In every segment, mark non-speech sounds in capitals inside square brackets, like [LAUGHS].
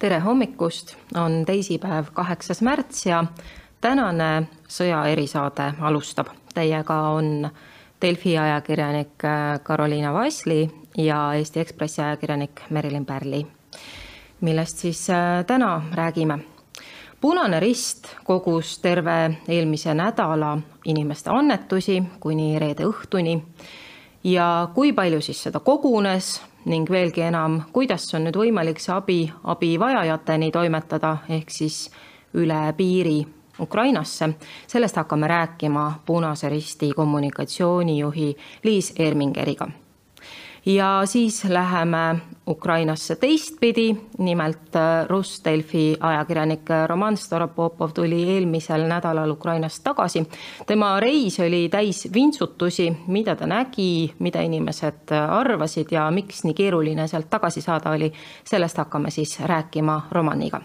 tere hommikust, on teisipäev, kaheksas märts ja tänane sõja erisaade alustab. Teiega on Delfi ajakirjanik Karoliina Vasli ja Eesti Ekspressi ajakirjanik Merilin Pärli. millest siis äh, täna räägime? punane Rist kogus terve eelmise nädala inimeste annetusi kuni reede õhtuni ja kui palju siis seda kogunes, ning veelgi enam, kuidas on nüüd võimalik see abi abivajajateni toimetada, ehk siis üle piiri Ukrainasse. sellest hakkame rääkima Punase Risti kommunikatsioonijuhi Liis Ermingeriga ja siis läheme Ukrainasse teistpidi, nimelt äh, Rus Delfi ajakirjanik Roman Staropopov tuli eelmisel nädalal Ukrainast tagasi. tema reis oli täis vintsutusi, mida ta nägi, mida inimesed arvasid ja miks nii keeruline sealt tagasi saada oli, sellest hakkame siis rääkima Romaniga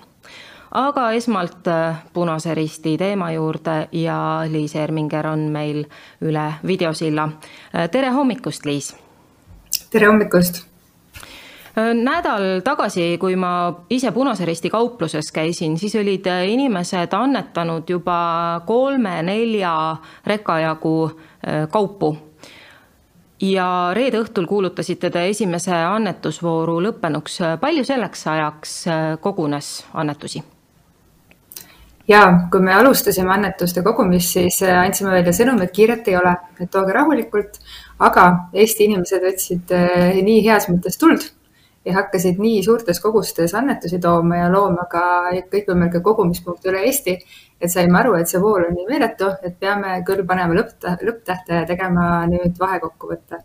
aga esmalt äh, Punase Risti teema juurde ja Liis Erminger on meil üle videosilla. Äh, tere hommikust, Liis tere hommikust! nädal tagasi, kui ma ise Punase Risti kaupluses käisin, siis olid inimesed annetanud juba kolme-nelja reka jagu äh, kaupu. ja reede õhtul kuulutasite te esimese annetusvooru lõppenuks. palju selleks ajaks äh, kogunes annetusi? ja kui me alustasime annetuste kogumist, siis äh, andsime välja sõnumi, et kiiret ei ole, et tooge rahulikult. Aga Eesti inimesed võtsid äh, nii heas mõttes tuld ja hakkasid nii suurtes kogustes annetusi tooma ja looma ka kõikvõimalikke kogumispunkte üle Eesti. et saime aru, et see vool on nii meeletu, et peame küll panema lõpptähte ja tegema nüüd vahekokkuvõtte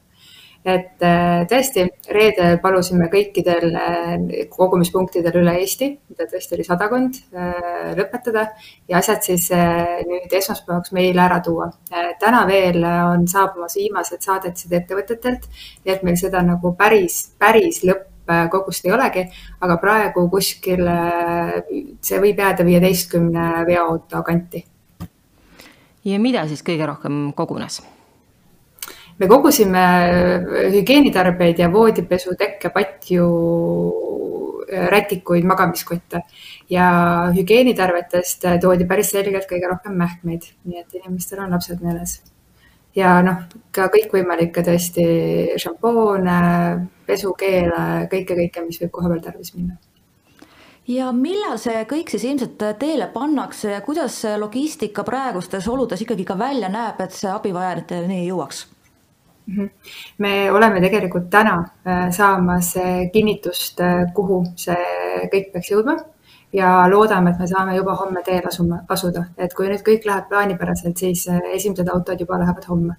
et äh, tõesti, reede palusime kõikidel äh, kogumispunktidel üle Eesti, mida tõesti oli sadakond, äh, lõpetada ja asjad siis nüüd esmaspäevaks meile ära tuua. täna veel on saabumas viimased saadetised ettevõtetelt, nii et meil seda nagu päris, päris lõppkogust ei olegi, aga praegu kuskil see võib jääda viieteistkümne veoauto kanti. ja mida siis kõige rohkem kogunes? Me kogusime äh, hügieenitarbeid ja voodipesu, tekkepatju, äh, rätikuid, magamiskotte ja hügieenitarvetest äh, toodi päris selgelt kõige rohkem mähkmeid, nii et inimestel on lapsed meeles. ja noh, ka kõikvõimalikke tõesti šampoone, pesukeele, kõike, kõike, mis võib koha peal tarvis minna ja millal see kõik siis ilmselt teele pannakse ja kuidas logistika praegustes oludes ikkagi ka välja näeb, et see abivajajateni jõuaks? Mhm. me oleme tegelikult täna äh, saamas äh, kinnitust, äh, kuhu see kõik peaks jõudma ja loodame, et me saame juba homme teele asuma, asuda, et kui nüüd kõik läheb plaanipäraselt, siis esimesed autod juba lähevad homme.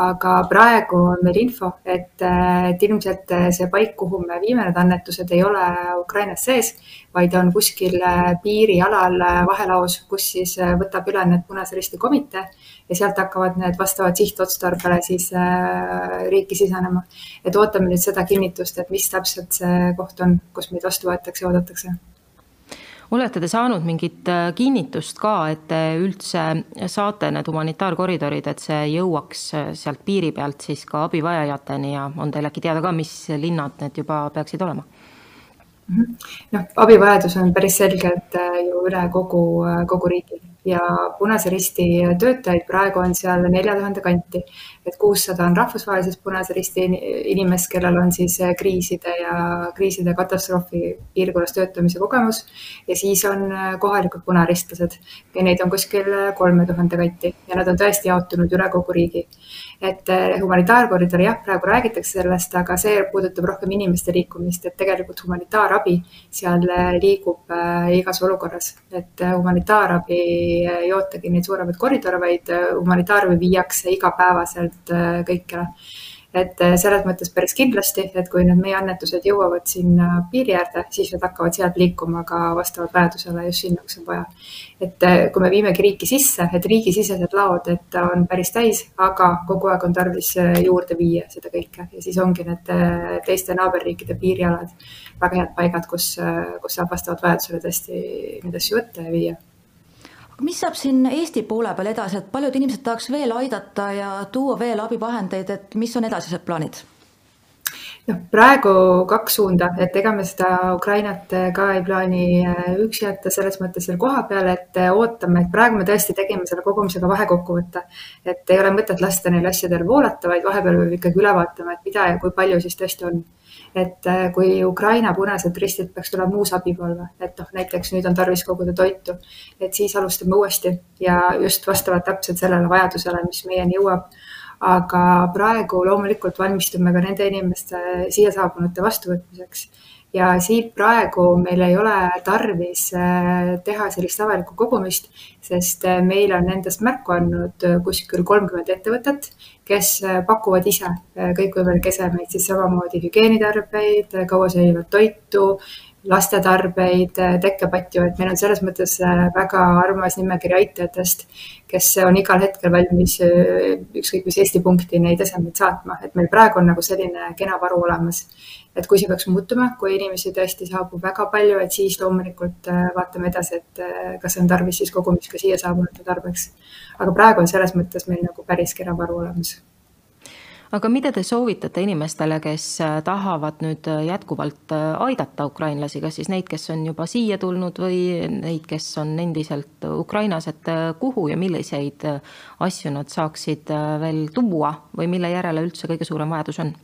Aga praegu on meil info, et, et ilmselt see paik, kuhu me viime need annetused, ei ole Ukrainas sees, vaid on kuskil piirialal vahelaos, kus siis võtab üle need Punase Risti komitee ja sealt hakkavad need vastavad sihtotstarbele siis äh, riiki sisenema. et ootame nüüd seda kinnitust, et mis täpselt see koht on, kus meid vastu võetakse ja oodatakse olete te saanud mingit äh, kinnitust ka, et te üldse saate need humanitaarkoridorid, et see jõuaks äh, sealt piiri pealt siis ka abivajajateni ja on teil äkki teada ka, mis linnad need juba peaksid olema? Mhm. noh, abivajadus on päris selgelt ju üle kogu, kogu riigi ja Punase Risti töötajaid praegu on seal nelja tuhande kanti. et kuussada on rahvusvahelisest Punase Risti inimest, kellel on siis äh, kriiside ja kriiside katastroofi piirkonnas töötamise kogemus. Ja siis on äh, kohalikud punaristlased ja neid on kuskil äh, kolme tuhande kanti ja nad on tõesti jaotunud üle kogu riigi. Et eh, humanitaarkoridor jah, praegu räägitakse sellest, aga see puudutab rohkem inimeste liikumist, et tegelikult humanitaarabi seal eh, liigub igas olukorras, et humanitaarabi ei ootagi neid suuremaid koridore, vaid humanitaarabi viiakse igapäevaselt äh, kõikjale. Et äh, selles mõttes päris kindlasti, et kui need meie annetused jõuavad sinna piiri äärde, siis nad hakkavad sealt liikuma ka vastavalt vajadusele just sinna, kus on vaja. et äh, kui me viimegi riiki sisse, et riigisisesed laod, et on päris täis, aga kogu aeg on tarvis äh, juurde viia seda kõike. Ja siis ongi need teiste naaberriikide piirialad väga head paigad, kus, kus saab vastavalt vajadusele tõesti neid asju võtta ja viia mis saab siin Eesti poole peal edasi, et paljud inimesed tahaks veel aidata ja tuua veel abivahendeid, et mis on edasised plaanid? noh, praegu kaks suunda, et ega me seda Ukrainat ka ei plaani äh, üksi jätta selles mõttes veel koha peal, et äh, ootame, et praegu me tõesti tegime selle kogumisega vahekokkuvõtte. et ei ole mõtet lasta neil asjadel voolata, vaid vahepeal peab ikkagi üle vaatama, et mida ja kui palju siis tõesti on. Et äh, kui Ukraina Punased Ristid peaks tulema uus abipalve, et noh, näiteks nüüd on tarvis koguda toitu, et siis alustame uuesti ja just vastavalt täpselt sellele vajadusele, mis meieni jõuab. Aga praegu loomulikult valmistume ka nende inimeste siia saabunute vastuvõtmiseks. Ja siit praegu meil ei ole tarvis äh, teha sellist avalikku kogumist, sest äh, meil on nendest märku andnud kuskil kolmkümmend ettevõtet, kes äh, pakuvad ise kõikvõimalikke esemeid, siis samamoodi hügieenitarbeid, kauasäilivat toitu, lastetarbeid, tekkepatju, et meil on selles mõttes väga armas nimekiri aitajatest, kes on igal hetkel valmis ükskõik mis Eesti punkti neid esemeid saatma, et meil praegu on nagu selline kena varu olemas. et kui see peaks muutuma, kui inimesi tõesti saabub väga palju, et siis loomulikult vaatame edasi, et kas on tarvis siis kogumist ka siia saabunute tarbeks. aga praegu on selles mõttes meil nagu päris kena varu olemas aga mida te soovitate inimestele, kes äh, tahavad nüüd äh, jätkuvalt äh, aidata ukrainlasi, kas siis neid, kes on juba siia tulnud või neid, kes on endiselt Ukrainas, et kuhu ja milliseid asju nad saaksid veel tuua või mille järele üldse kõige suurem vajadus on?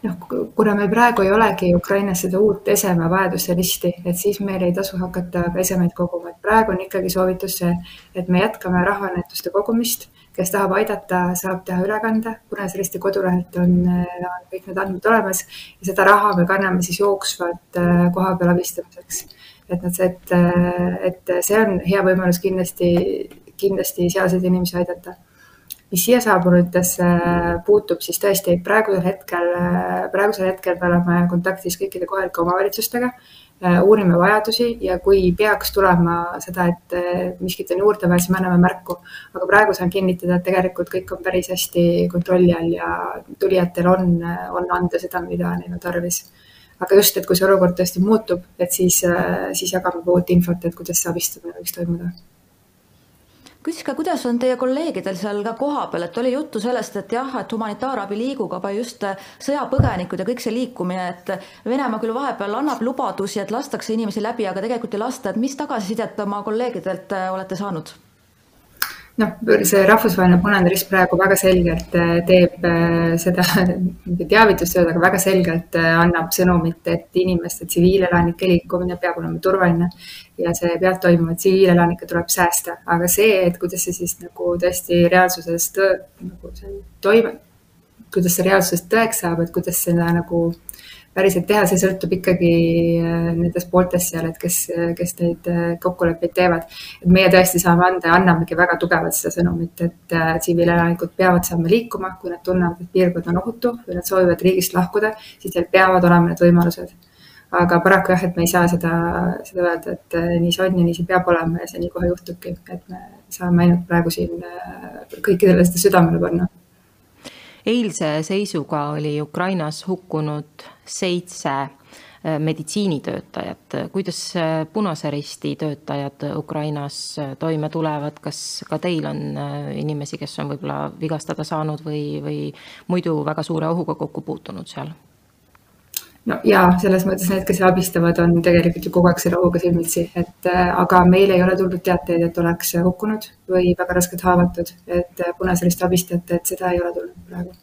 noh, kuna meil praegu ei olegi Ukrainas seda uut esemevajaduste listi, et siis meil ei tasu hakata ka esemeid koguma, et praegu on ikkagi soovitus see, et me jätkame rahaannetuste kogumist kes tahab aidata, saab teha ülekande, Punase Risti kodulehelt on, on kõik need andmed olemas ja seda raha me kanname siis jooksvalt äh, kohapeal abistamiseks. et nad, et, et see on hea võimalus kindlasti, kindlasti sealseid inimesi aidata mis siia saabunutesse puutub, siis tõesti praegusel hetkel, praegusel hetkel me oleme kontaktis kõikide kohalike omavalitsustega Äh, uurime vajadusi ja kui peaks tulema seda, et miskit on juurde vaja, siis me anname märku. aga praegu saan kinnitada, et tegelikult kõik on päris hästi kontrolli all ja tulijatel on, on anda seda, mida neil on tarvis. aga just, et kui see olukord tõesti muutub, et siis, äh, siis jagame uut infot, et kuidas see abistamine võiks toimuda küsiks ka, kuidas on teie kolleegidel seal ka kohapeal, et oli juttu sellest, et jah, et humanitaarabi liigub, aga just sõjapõgenikud ja kõik see liikumine, et Venemaa küll vahepeal annab lubadusi, et lastakse inimesi läbi, aga tegelikult ei lasta, et mis tagasisidet oma kolleegidelt äh, olete saanud? Noh, see Rahvusvaheline Punane Rist praegu väga selgelt äh, teeb äh, seda [LAUGHS] teavitustööd, aga väga selgelt äh, annab sõnumit, et inimeste tsiviilelanike liikumine peab olema turvaline ja see peab toimuma, tsiviilelanikke tuleb säästa, aga see, et kuidas see siis nagu tõesti reaalsuses tõe, nagu see toime, kuidas see reaalsuses tõeks saab, et kuidas seda nagu päriselt teha, see sõltub ikkagi äh, nendest pooltest seal, et kes, kes neid äh, kokkuleppeid teevad. et meie tõesti saame anda ja annamegi väga tugevalt seda sõnumit, et äh, tsiviilelanikud peavad saama liikuma, kui nad tunnevad, et piirkond on ohutu või nad soovivad riigist lahkuda, siis neil peavad olema need võimalused. aga paraku jah, et me ei saa seda, seda öelda, et nii see on ja nii see peab olema ja see nii kohe juhtubki, et me saame ainult praegu siin kõikidele seda südamele panna eilse seisuga oli Ukrainas hukkunud seitse äh, meditsiinitöötajat, kuidas äh, Punase Risti töötajad Ukrainas äh, toime tulevad, kas ka teil on inimesi, kes on võib-olla vigastada saanud või, või muidu väga suure ohuga kokku puutunud seal? no ja selles mõttes need, kes abistavad, on tegelikult ju kogu aeg selle ohuga silmitsi, et aga meil ei ole tulnud teateid, et oleks hukkunud või väga raskelt haavatud, et Punase Risti abistajate, et seda ei ole tulnud praegu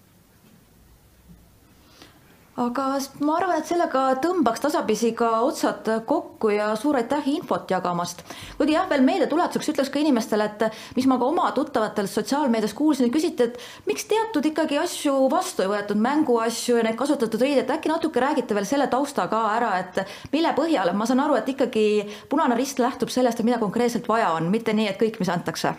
aga ma arvan, et sellega tõmbaks tasapisi ka otsad kokku ja suur aitäh infot jagamast. kuigi jah, veel meeldetuletuseks ütleks ka inimestele, et mis ma ka oma tuttavatelt sotsiaalmeedias kuulsin, küsiti, et miks teatud ikkagi asju vastu ei võetud, mänguasju ja neid kasutatud riideid, äkki natuke räägite veel selle tausta ka ära, et mille põhjal, ma saan aru, et ikkagi Punane Rist lähtub sellest, et mida konkreetselt vaja on, mitte nii, et kõik, mis antakse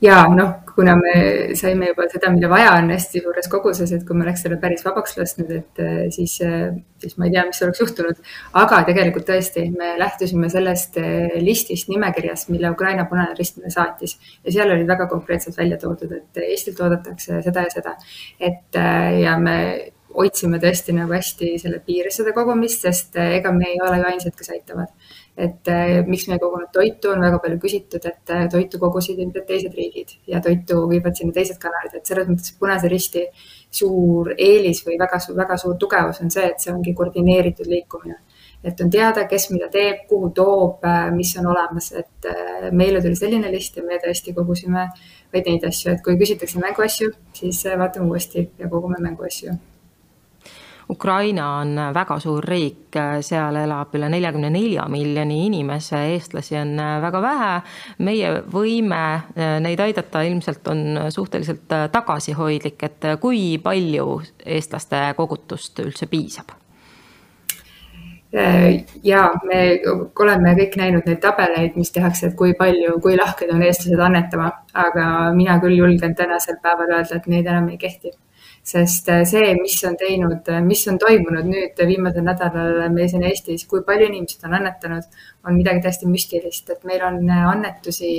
ja noh, kuna me saime juba seda, mida vaja on hästi suures koguses, et kui me oleks selle päris vabaks lasknud, et eh, siis, eh, siis ma ei tea, mis oleks juhtunud. aga tegelikult tõesti, me lähtusime sellest eh, listist, nimekirjast, mille Ukraina Punane Rist meile saatis ja seal olid väga konkreetselt välja toodud, et Eestilt oodatakse seda ja seda. et ja me hoidsime tõesti nagu hästi selle piires seda kogumist, sest ega me ei ole ju ainsad, kes aitavad et eh, miks me kogunud toitu, on väga palju küsitud, et eh, toitu kogusid ilmselt teised riigid ja toitu viivad sinna teised kanalid, et selles mõttes Punase Risti suur eelis või väga, väga suur tugevus on see, et see ongi koordineeritud liikumine. et on teada, kes mida teeb, kuhu toob, mis on olemas, et meile tuli selline list ja me tõesti kogusime vaid neid asju, et kui küsitakse mänguasju, siis vaatame uuesti ja kogume mänguasju Ukraina on väga suur riik, seal elab üle neljakümne nelja miljoni inimese, eestlasi on väga vähe. meie võime eh, neid aidata ilmselt on suhteliselt tagasihoidlik, et kui palju eestlaste kogutust üldse piisab? Eh, ja me oleme kõik näinud neid tabeleid, mis tehakse, et kui palju, kui lahked on eestlased annetama, aga mina küll julgen tänasel päeval öelda, et neid enam ei kehti sest äh, see, mis on teinud, äh, mis on toimunud nüüd viimasel nädalal meil siin Eestis, kui palju inimesed on annetanud, on midagi täiesti müstilist, et meil on äh, annetusi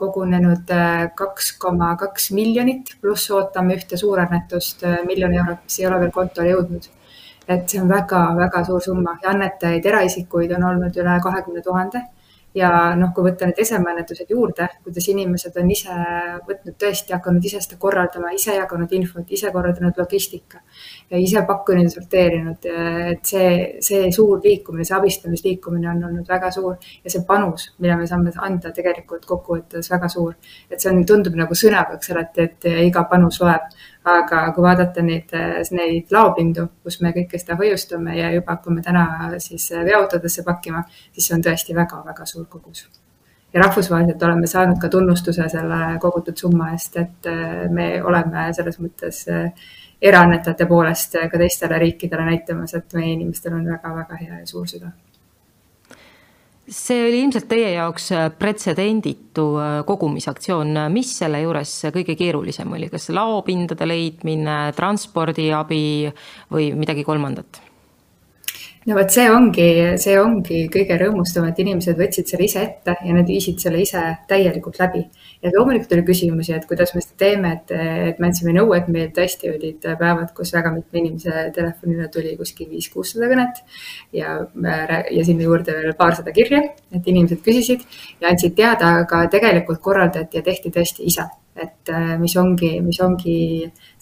kogunenud kaks koma kaks miljonit, pluss ootame ühte suurannetust miljoni eurot, mis ei ole veel kontole jõudnud. et see on väga-väga suur summa. Ja annetajaid, eraisikuid on olnud üle kahekümne tuhande ja noh, kui võtta need esemeannetused juurde, kuidas inimesed on ise võtnud tõesti, hakanud ise seda korraldama, ise jaganud infot, ise korraldanud logistika ja ise pakkunud ja sorteerinud. et see, see suur liikumine, see abistamisliikumine on olnud väga suur ja see panus, mille me saame anda tegelikult kokkuvõttes väga suur. et see on, tundub nagu sõnakõks alati, et iga panus loeb, aga kui vaadata neid, neid laopindu, kus me kõike seda hoiustame ja juba hakkame täna siis veoautodesse pakkima, siis see on tõesti väga-väga suur kogus. ja rahvusvaheliselt oleme saanud ka tunnustuse selle kogutud summa eest, et me oleme selles mõttes eraannetajate poolest ka teistele riikidele näitamas, et meie inimestel on väga-väga hea ja suur süda see oli ilmselt teie jaoks äh, pretsedenditu äh, kogumisaktsioon, mis selle juures kõige keerulisem oli, kas laopindade leidmine, transpordiabi või midagi kolmandat? No vot, see ongi, see ongi kõige rõõmustavam, et inimesed võtsid selle ise ette ja nad viisid selle ise täielikult läbi. Ja loomulikult oli küsimusi, et kuidas me seda teeme, et, et me andsime nõu, et meil tõesti olid päevad, kus väga mitme inimese telefonile tuli kuskil viis-kuussada kõnet ja, ja sinna juurde veel paarsada kirja, et inimesed küsisid ja andsid teada, aga tegelikult korraldati ja tehti tõesti ise. Et mis ongi, mis ongi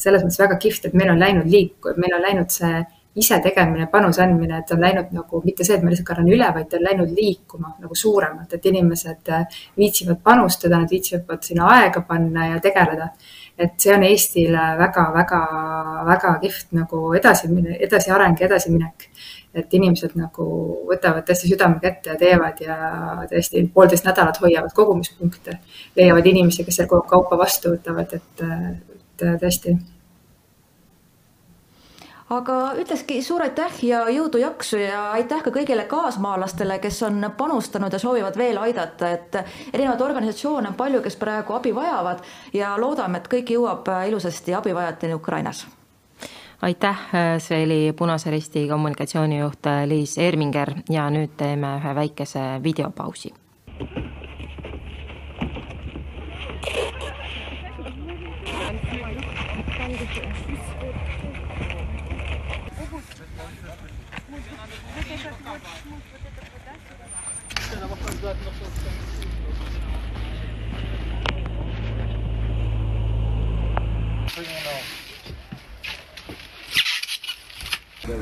selles mõttes väga kihvt, et meil on läinud liik-, meil on läinud see ise tegemine, panuse andmine, et on läinud nagu mitte see, et ma lihtsalt kannan üle, vaid on läinud liikuma nagu suuremalt, et inimesed äh, viitsivad panustada, nad viitsivad sinna aega panna ja tegeleda. et see on Eestile väga-väga-väga kihvt nagu edasi, edasiareng ja edasiminek. et inimesed nagu võtavad tõesti südamega ette ja teevad ja tõesti poolteist nädalat hoiavad kogumispunkte, leiavad inimesi, kes seal kaupa vastu võtavad, et, et tõesti aga ütleski suur aitäh ja jõudu, jaksu ja aitäh ka kõigile kaasmaalastele, kes on panustanud ja soovivad veel aidata, et erinevaid organisatsioone on palju, kes praegu abi vajavad ja loodame, et kõik jõuab ilusasti abivajajateni Ukrainas aitäh, see oli Punase Risti kommunikatsioonijuht Liis Erminger ja nüüd teeme ühe väikese videopausi.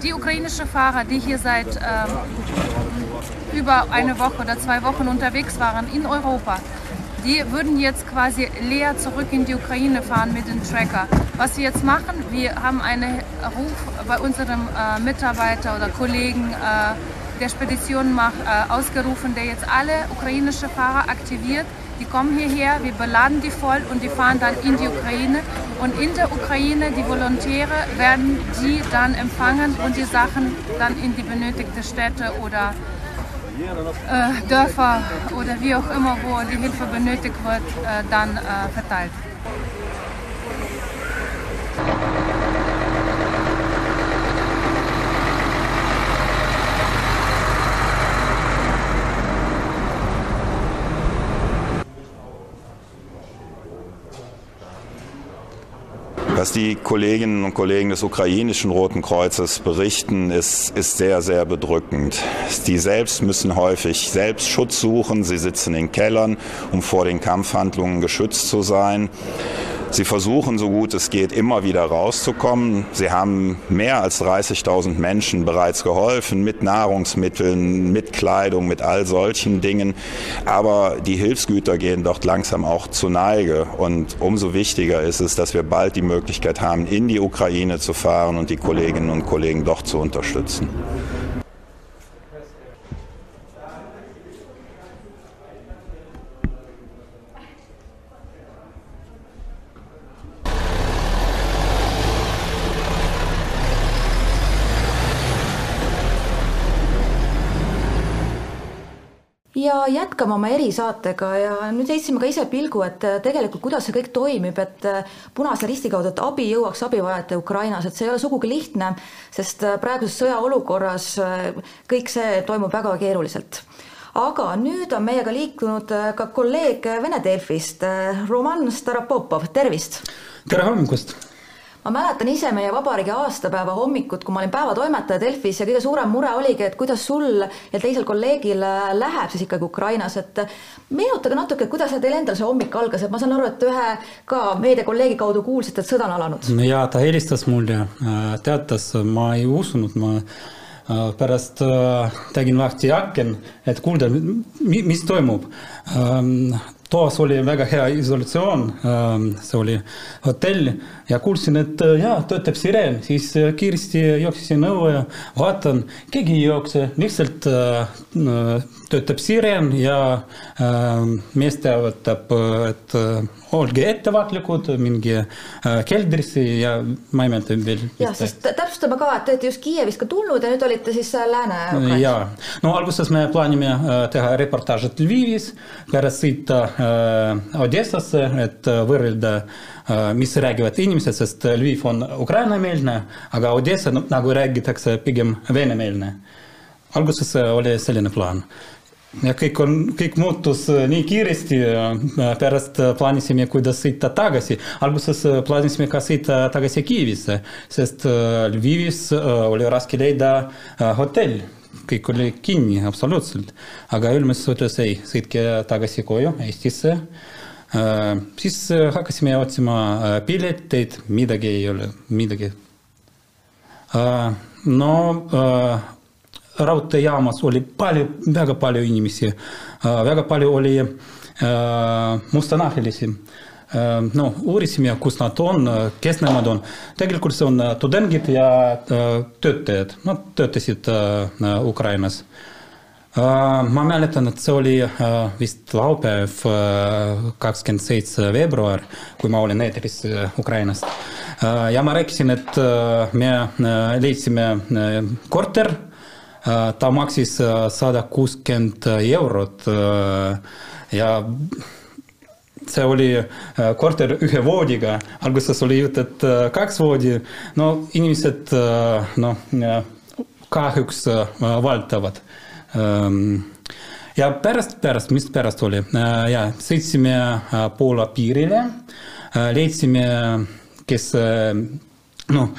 Die ukrainischen Fahrer, die hier seit ähm, über eine Woche oder zwei Wochen unterwegs waren in Europa, die würden jetzt quasi leer zurück in die Ukraine fahren mit dem Tracker. Was wir jetzt machen, wir haben einen Ruf bei unserem äh, Mitarbeiter oder Kollegen äh, der Spedition macht, äh, ausgerufen, der jetzt alle ukrainische Fahrer aktiviert. Die kommen hierher, wir beladen die voll und die fahren dann in die Ukraine. Und in der Ukraine, die Volontäre werden die dann empfangen und die Sachen dann in die benötigte Städte oder äh, Dörfer oder wie auch immer, wo die Hilfe benötigt wird, äh, dann äh, verteilt. Was die Kolleginnen und Kollegen des ukrainischen Roten Kreuzes berichten, ist, ist sehr, sehr bedrückend. Die selbst müssen häufig selbst Schutz suchen. Sie sitzen in Kellern, um vor den Kampfhandlungen geschützt zu sein. Sie versuchen, so gut es geht, immer wieder rauszukommen. Sie haben mehr als 30.000 Menschen bereits geholfen mit Nahrungsmitteln, mit Kleidung, mit all solchen Dingen. Aber die Hilfsgüter gehen dort langsam auch zu Neige. Und umso wichtiger ist es, dass wir bald die Möglichkeit haben, in die Ukraine zu fahren und die Kolleginnen und Kollegen dort zu unterstützen. Ja jätkame oma erisaatega ja nüüd heitsime ka ise pilgu, et äh, tegelikult kuidas see kõik toimib, et äh, Punase Risti kaudu, et abi jõuaks abivajajate Ukrainas, et see ei ole sugugi lihtne, sest äh, praeguses sõjaolukorras kõik see toimub väga keeruliselt aga nüüd on meiega liikunud ka kolleeg Vene Delfist, Roman Starapopov, tervist! tere hommikust! Ma mäletan ise meie vabariigi aastapäeva hommikut, kui ma olin päevatoimetaja Delfis ja kõige suurem mure oligi, et kuidas sul ja teisel kolleegil läheb siis ikkagi Ukrainas, et meenutage natuke, kuidas teil endal see hommik algas, et ma saan aru, et ühe ka meediakolleegi kaudu kuulsite, et sõda on alanud. ja ta helistas mulle, teatas, ma ei uskunud, ma pärast tegin lahti aken, et kuulda, mis toimub toas oli väga hea isolatsioon, see oli hotell ja kuulsin, et jaa, töötab sireen, siis kiiresti jooksesin õue ja vaatan, keegi ei jookse, lihtsalt töötab sireen ja mees teavitab, et olge ettevaatlikud, mingi keldrisse ja ma ei mäleta veel. jah, sest täpsustame ka, et te olete just Kiievist ka tulnud ja nüüd olite siis lääne. jaa, no alguses me plaanime teha reportaaži Lvivis, pärast sõita Odessasse, et võrrelda, mis räägivad inimesed, sest Lviv on ukrainameelne, aga Odessa, nagu räägitakse, pigem venemeelne. alguses oli selline plaan ja kõik on, kõik muutus nii kiiresti, pärast plaanisime, kuidas sõita tagasi. alguses plaanisime ka sõita tagasi Kiievisse, sest Lvivis oli raske leida hotell kõik oli kinni absoluutselt. aga Ülmes ütles ei, sõitke tagasi koju Eestisse. siis hakkasime otsima pileteid, midagi ei ole, midagi. no raudteejaamas oli palju, väga palju inimesi, väga palju oli mustanahalisi no uurisime, kus nad on, kes nemad on. tegelikult see on tudengid ja töötajad, nad töötasid Ukrainas. ma mäletan, et see oli vist laupäev, kakskümmend seitse veebruar, kui ma olin eetris Ukrainast. ja ma rääkisin, et me leidsime korter, ta maksis sada kuuskümmend eurot ja see oli korter ühe voodiga, alguses oli jutt, et kaks voodi, no inimesed noh, kahjuks valdavad. ja pärast, pärast, mis pärast oli, ja sõitsime Poola piirile, leidsime, kes noh,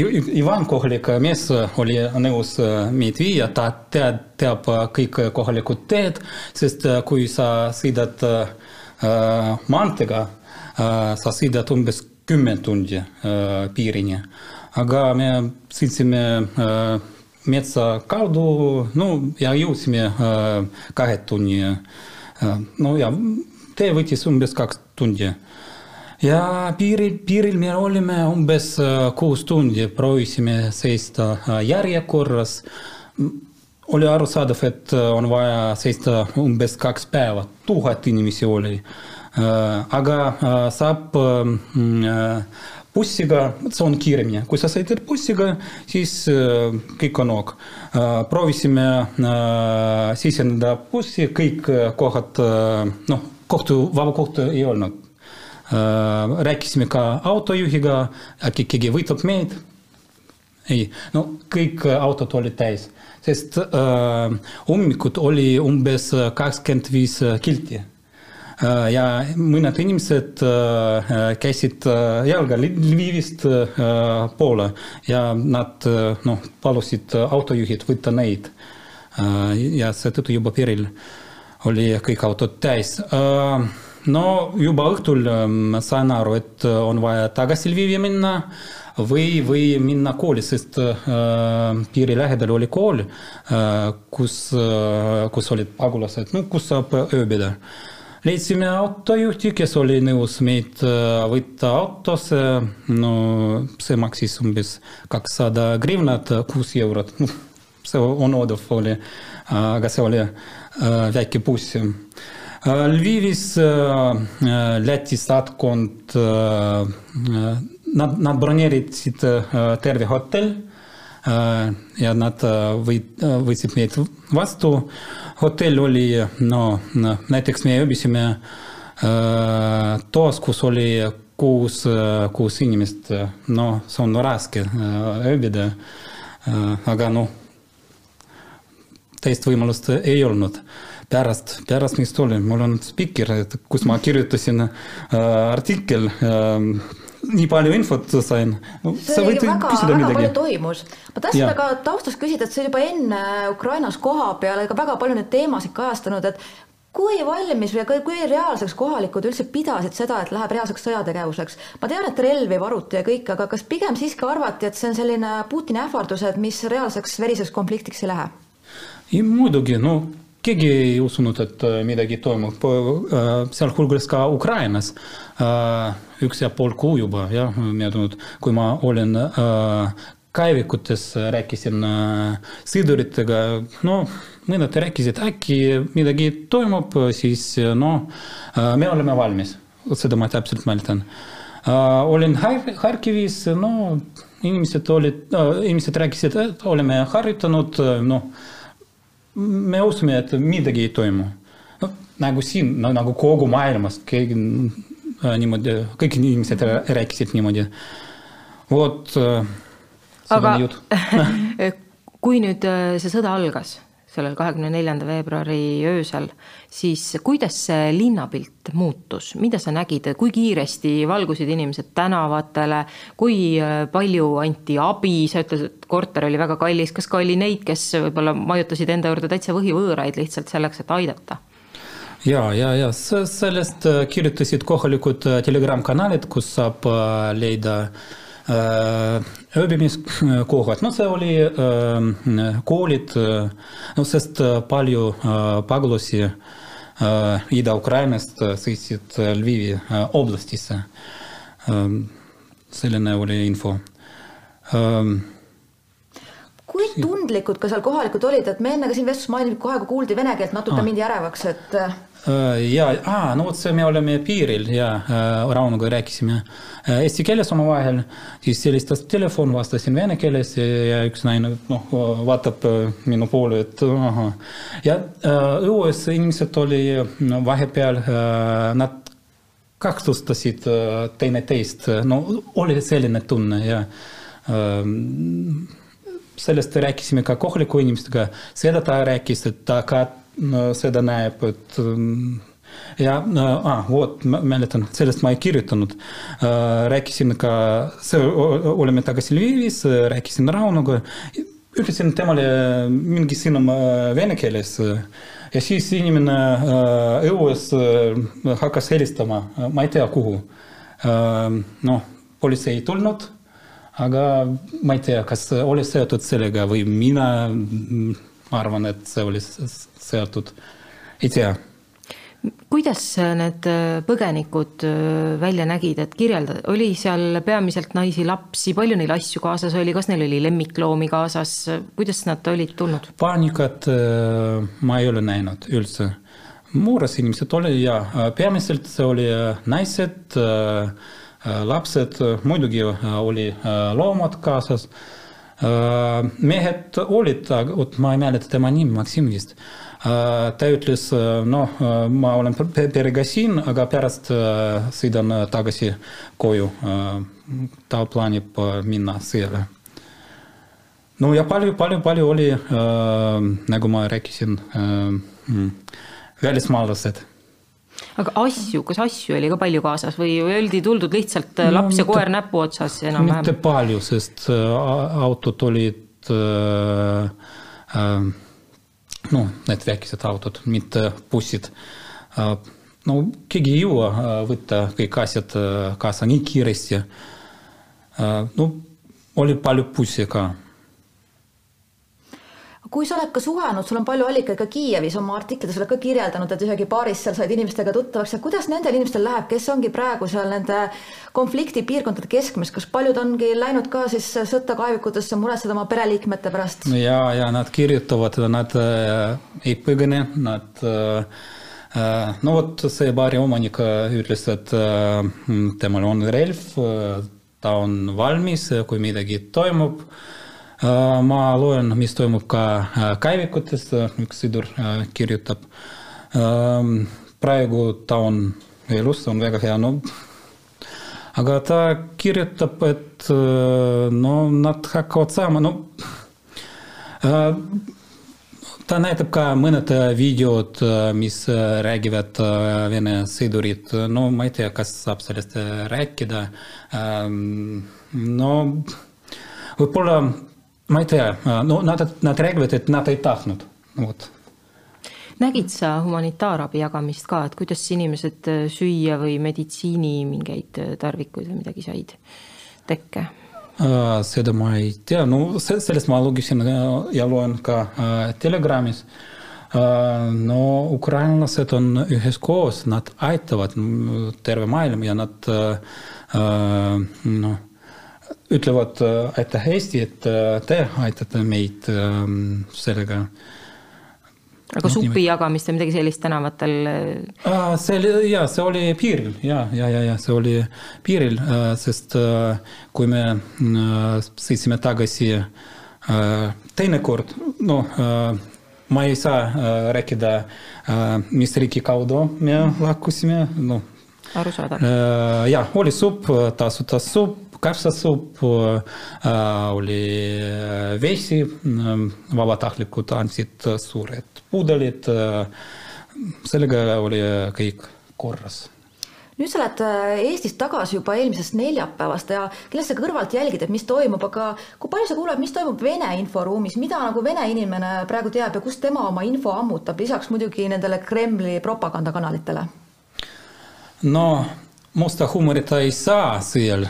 Ivan, kohalik mees, oli nõus meid viia, ta teab, teab kõik kohalikud teed, sest kui sa sõidad äh, maanteega sa sõidad umbes kümme tundi piirini, aga me sõitsime metsa kaudu, no ja jõudsime kahe tunni. no ja tee võttis umbes kaks tundi. ja piiril, piiril me olime umbes kuus tundi, proovisime seista järjekorras oli arusaadav, et on vaja seista umbes kaks päeva, tuhat inimesi oli. aga saab bussiga, see on kiiremini, kui sa sõidad bussiga, siis kõik on ok. proovisime siseneda bussi, kõik kohad, noh, kohtu, vaba kohta ei olnud. rääkisime ka autojuhiga, äkki keegi võtab meid. ei, no kõik autod olid täis sest äh, hommikul oli umbes kakskümmend viis kilti äh,. ja mõned inimesed äh, käisid äh, jalga Lvivist äh, poole ja nad äh, noh, palusid autojuhid võtta neid äh,. ja seetõttu juba piiril oli kõik autod täis. No juba õhtul ma sain aru, et on vaja tagasi Lvivi minna või, või minna kooli, sest äh, piiri lähedal oli kool äh,, kus äh,, kus olid pagulased, no kus saab ööbida. leidsime autojuhti, kes oli nõus meid võtta autosse, no see maksis umbes kakssada grivnat, kuus eurot. see on odav oli, aga see oli äh, väike buss Lvivis Läti saatkond nad, nad broneerisid terve hotell ja nad või, võtsid meid vastu. hotell oli, no näiteks me ööbisime toas, kus oli kuus, kuus inimest, no see on raske ööbida. aga noh, teist võimalust ei olnud pärast, pärast mis tuli, mul on spikker, kus ma kirjutasin äh, artikkel äh, nii palju infot sain see oli väga, väga midagi. palju toimus. ma tahtsin aga taustast küsida, et oli juba enne Ukrainas koha peal ka väga palju neid teemasid kajastanud, et kui valmis või kui reaalseks kohalikud üldse pidasid seda, et läheb reaalseks sõjategevuseks? ma tean, et relvi varuti ja kõik, aga kas pigem siiski arvati, et see on selline Putini ähvardused, mis reaalseks veriseks konfliktiks ei lähe? muidugi, no keegi ei usunud, et midagi toimub, sealhulgas ka Ukrainas. Üks ja pool kuu juba jah, möödunud, kui ma olin kaevikutes, rääkisin sõduritega, no mõned rääkisid, äkki midagi toimub, siis noh, me oleme valmis, seda ma täpselt mäletan. olin Harkivis, no inimesed olid, inimesed rääkisid, et oleme harjutanud, noh me usume, et midagi ei toimu. no nagu siin no,, nagu kogu maailmas, keegi niimoodi, kõik inimesed rääkisid niimoodi. vot aga [LAUGHS] kui nüüd äh, see sõda algas sellel kahekümne neljanda veebruari öösel, siis kuidas see linnapilt muutus, mida sa nägid, kui kiiresti valgusid inimesed tänavatele, kui äh, palju anti abi, sa ütlesid, et korter oli väga kallis, kas ka oli neid, kes võib-olla majutasid enda juurde täitsa võhivõõraid lihtsalt selleks, et aidata? ja, ja, ja sellest äh, kirjutasid kohalikud äh, telegram-kanalid, kus saab leida äh, ööbimiskohad, no see oli koolid, no sest palju pagulasi Ida-Ukrainast sõitsid Lvivi oblastisse. selline oli info kui tundlikud ka seal kohalikud olid, et me enne ka siin vestluses mainisime, kohe kui kuuldi vene keelt, natuke ah. mindi ärevaks, et ja, aa, no vot me oleme piiril ja äh, Raunuga rääkisime. Äh, eesti keeles omavahel, siis helistas telefon, vastasin vene keeles ja üks naine noh, vaatab minu poole, et ahah. ja äh, õues inimesed oli vahepeal äh,, nad kahtlustasid äh, teineteist, no oli selline tunne ja äh, sellest rääkisime ka kohaliku inimestega, seda ta rääkis, et ta ka seda näeb, et ja ah, vot, mäletan, sellest ma ei kirjutanud. rääkisin ka, see, olime tagasi Lvivis, rääkisin Raunuga, ütlesin temale mingi sõnum vene keeles ja siis inimene õues hakkas helistama, ma ei tea, kuhu. noh, politsei ei tulnud, aga ma ei tea, kas oli seotud sellega või mina ma arvan, et see oli seotud, ei tea kuidas need põgenikud välja nägid, et kirjelda, oli seal peamiselt naisi, lapsi, palju neil asju kaasas oli, kas neil oli lemmikloomi kaasas, kuidas nad olid tulnud? paanikat ma ei ole näinud üldse. mures inimesed olid ja peamiselt see oli naised, lapsed, muidugi oli loomad kaasas mehed olid, vot ma ei mäleta tema nimi, Maksim vist. ta ütles, noh, ma olen perega siin, aga pärast sõidan tagasi koju. ta plaanib minna sõjale. no ja palju, palju, palju oli, nagu ma rääkisin, välismaalased aga asju, kas asju oli ka palju kaasas või oldi tuldud lihtsalt no, laps ja koer näpu otsas enam-vähem? mitte palju, sest äh, autod olid äh, äh, noh, need väikesed autod, mitte bussid äh,. no keegi ei jõua võtta kõik asjad kaasa nii kiiresti. no oli palju bussi ka kui sa oled ka suhelnud, sul on palju allikaid ka Kiievis oma artiklites oled ka kirjeldanud, et isegi baaris seal said inimestega tuttavaks ja kuidas nendel inimestel läheb, kes ongi praegu seal nende konfliktipiirkondade keskmes, kas paljud ongi läinud ka siis sõtta kaevikutesse muretseda oma pereliikmete pärast? ja, ja nad kirjutavad, nad äh, ei põgene, nad äh, äh no vot, see baari omanik äh, ütles, et äh, temal on relv, äh, ta on valmis, kui midagi toimub äh, ma loen, mis toimub ka käivikutes, üks sõdur kirjutab. praegu ta on elus, on väga hea, no aga ta kirjutab, et no nad hakkavad saama, no ta näitab ka mõned videod, mis räägivad Vene sõdurid, no ma ei tea, kas saab sellest rääkida. no võib-olla ma ei tea, no nad, nad räägivad, et nad ei tahtnud, vot. Nägid sa humanitaarabi jagamist ka, et kuidas inimesed äh, süüa või meditsiini mingeid äh, tarvikuid või midagi said tekke? Äh, seda ma ei tea, no sellest ma lugesin ja loen ka Telegramis. no ukrainlased on üheskoos, nad aitavad terve maailm ja nad noh ütlevad aitäh Eesti, et te aitate meid sellega. aga no, supi jagamist või midagi sellist tänavatel? see oli, jaa, see oli piiril ja, ja, ja, ja see oli piiril, sest kui me sõitsime tagasi teinekord, no ma ei saa rääkida, mis riigi kaudu me lahkusime, noh. arusaadav. jah, oli supp, tasuta supp kapsasupp, oli vesi, vabatahtlikud andsid suured pudelid, sellega oli kõik korras nüüd sa oled Eestist tagasi juba eelmisest neljapäevast ja kindlasti kõrvalt jälgid, et mis toimub, aga kui palju sa kuuled, mis toimub Vene inforuumis, mida nagu Vene inimene praegu teab ja kust tema oma info ammutab, lisaks muidugi nendele Kremli propagandakanalitele? no musta huumorit ei saa seal.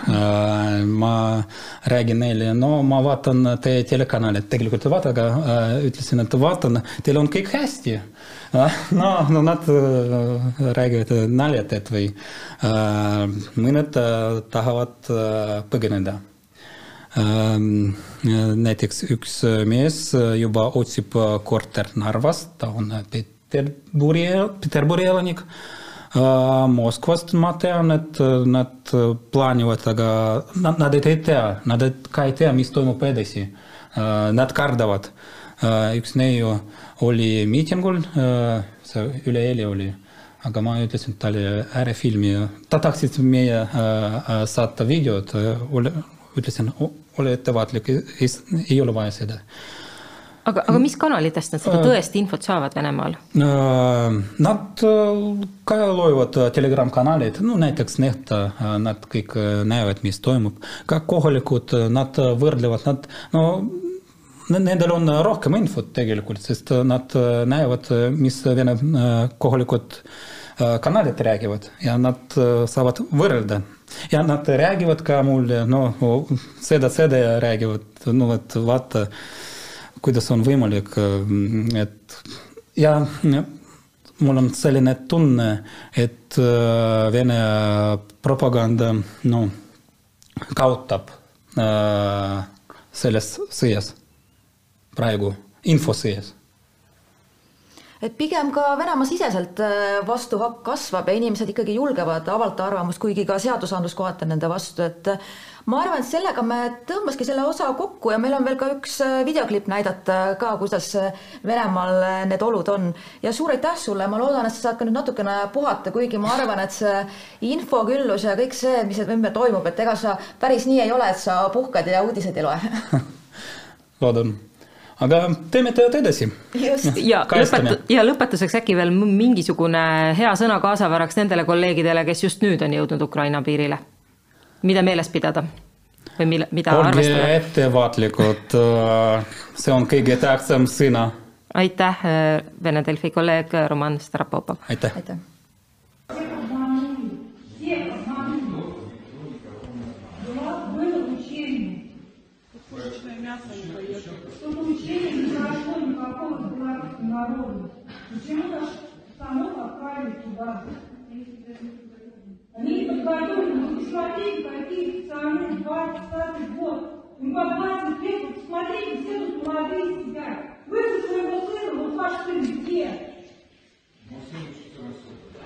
ma räägin neile, no ma vaatan teie telekanalit, tegelikult ei vaata, aga ütlesin, et vaatan, teil on kõik hästi. no, no nad räägivad naljatad või mõned tahavad põgeneda. näiteks üks mees juba otsib korter Narvas, ta on Peterburi, Peterburi elanik Moskvast ma tean, et nad plaanivad, aga nad, nad ei tea, nad ka ei tea, mis toimub edasi. Nad kardavad. üks neiu oli miitingul, see üleeile oli, aga ma ütlesin talle ära filmi, ta tahtis meie saata videot, ütlesin, ole ettevaatlik, ei ole vaja seda aga, aga mis kanalitest nad seda tõesti infot saavad Venemaal? Nad ka loevad telegram-kanaleid, no näiteks Nehta, nad kõik näevad, mis toimub. ka kohalikud, nad võrdlevad, nad, no nendel on rohkem infot tegelikult, sest nad näevad, mis Vene kohalikud kanalid räägivad ja nad saavad võrrelda ja nad räägivad ka mulle, no seda, seda räägivad, no et vaata kuidas on võimalik, et ja mul on selline tunne, et Vene propaganda no, kaotab selles sõjas praegu, infosõjas et pigem ka Venemaa siseselt vastuhakk kasvab ja inimesed ikkagi julgevad avaldada arvamust, kuigi ka seadusandlus kohati on nende vastu, et ma arvan, et sellega me tõmbaski selle osa kokku ja meil on veel ka üks äh, videoklipp näidata ka, kuidas äh, Venemaal äh, need olud on. ja suur aitäh sulle, ma loodan, et sa saad ka nüüd natukene puhata, kuigi ma arvan, et see infoküllus ja kõik see, mis ümber toimub, et ega sa päris nii ei ole, et sa puhkad ja uudiseid ei loe. [LAUGHS] Loodan. Aga teeme tööd edasi. ja lõpetu-, ja lõpetuseks äkki veel mingisugune hea sõna kaasaväraks nendele kolleegidele, kes just nüüd on jõudnud Ukraina piirile mida meeles pidada? või mille, mida olge arvestada? ettevaatlikud, see on kõige tähtsam sõna. aitäh, Vene Delfi kolleeg Roman Strapopov. aitäh, aitäh.. народу. Почему нас само отправили туда? Они подготовлены, вы посмотрите, какие специалисты, 20 год. Им по 20 лет, вот посмотрите, все тут молодые сидят. Вы со своего сына, вот ваш сын где?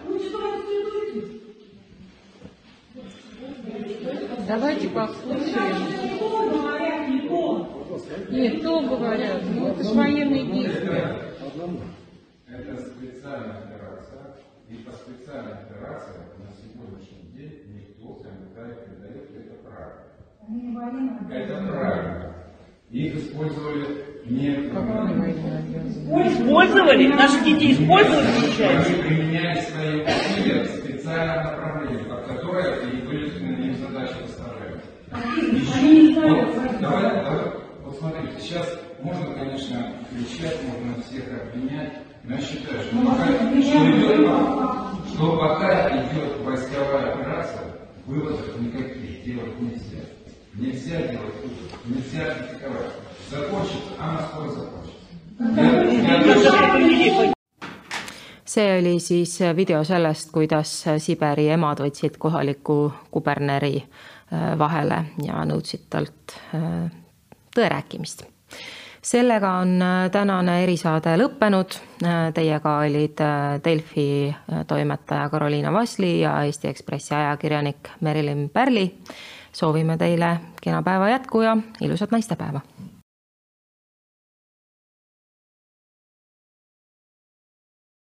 Учится в институте. Давайте послушаем. Говорят. Нет, то говорят, ну это же военные действия. Это специальная операция, и по специальной операции на сегодняшний день никто в комментариях не дает, это правильно. Они не военные. Это правильно. Их использовали не... Использовали? Наших детей использовали сейчас? Они применяли свои усилия в специальном направлении, под которое и вылезли им задачи поставляют. Вот, давай, давай, вот смотрите, сейчас можно, конечно, кричать, можно всех обвинять, но я считаю, что пока, что идет, что пока идет войсковая операция, выводов никаких делать нельзя. Нельзя делать выводов, нельзя критиковать. Закончится, она скоро закончится. Я- я- see oli siis video sellest, kuidas Siberi emad võtsid kohaliku kuberneri äh, vahele ja nõudsid talt äh, tõe rääkimist. sellega on äh, tänane erisaade lõppenud. Teiega olid Delfi toimetaja Karoliina Vasli ja Eesti Ekspressi ajakirjanik Merilin Pärli. soovime teile kena päeva jätku ja ilusat naistepäeva